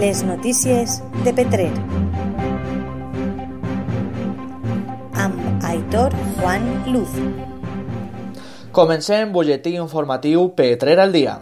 Les notícies de Petrer. Amb Aitor Juan Luz. Comencem butlletí informatiu Petrer al dia.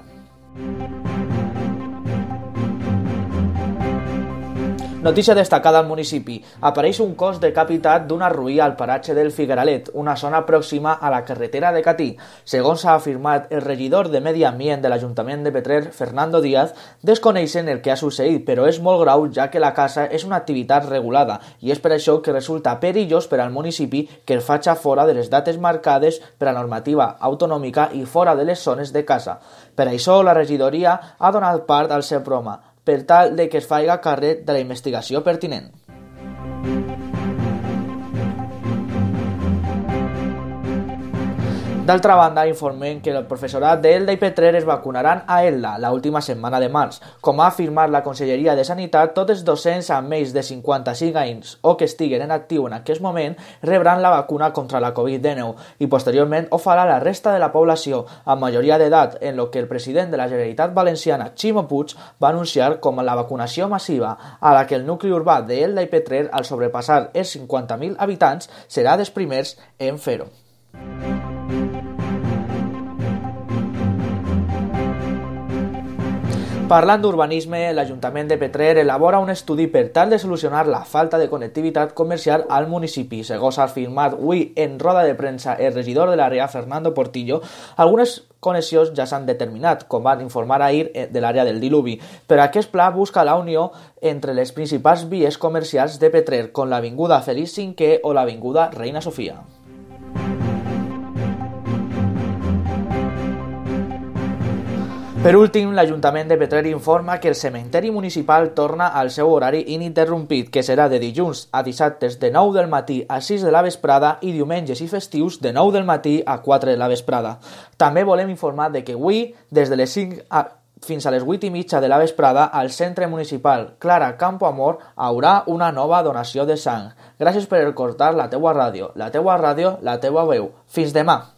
Notícia destacada al municipi. Apareix un cos decapitat d'una ruïa al paratge del Figueralet, una zona pròxima a la carretera de Catí. Segons ha afirmat el regidor de Medi Ambient de l'Ajuntament de Petrer, Fernando Díaz, desconeixen el que ha succeït, però és molt grau ja que la casa és una activitat regulada i és per això que resulta perillós per al municipi que el faci fora de les dates marcades per a normativa autonòmica i fora de les zones de casa. Per això, la regidoria ha donat part al seu broma per tal de que es faiga càrrec de la investigació pertinent. D'altra banda, informem que el professorat d'Elda i Petrer es vacunaran a Elda la última setmana de març. Com ha afirmat la Conselleria de Sanitat, tots els docents amb més de 55 anys o que estiguen en actiu en aquest moment rebran la vacuna contra la Covid-19 i posteriorment ho farà la resta de la població amb majoria d'edat en lo que el president de la Generalitat Valenciana, Ximo Puig, va anunciar com la vacunació massiva a la que el nucli urbà d'Elda i Petrer, al sobrepassar els 50.000 habitants, serà dels primers en fer-ho. Parlant d'urbanisme, l'Ajuntament de Petrer elabora un estudi per tal de solucionar la falta de connectivitat comercial al municipi. Segons ha afirmat avui en roda de premsa el regidor de l'àrea, Fernando Portillo, algunes connexions ja s'han determinat, com van informar ahir eh, de l'àrea del diluvi. Però aquest pla busca la unió entre les principals vies comercials de Petrer, com l'Avinguda Feliç V o l'Avinguda Reina Sofia. Per últim, l'Ajuntament de Petrer informa que el cementeri municipal torna al seu horari ininterrompit, que serà de dilluns a dissabtes de 9 del matí a 6 de la vesprada i diumenges i festius de 9 del matí a 4 de la vesprada. També volem informar de que avui, des de les 5 a fins a les 8 i mitja de la vesprada al centre municipal Clara Campo Amor haurà una nova donació de sang. Gràcies per recordar la teua ràdio, la teua ràdio, la teua veu. Fins demà!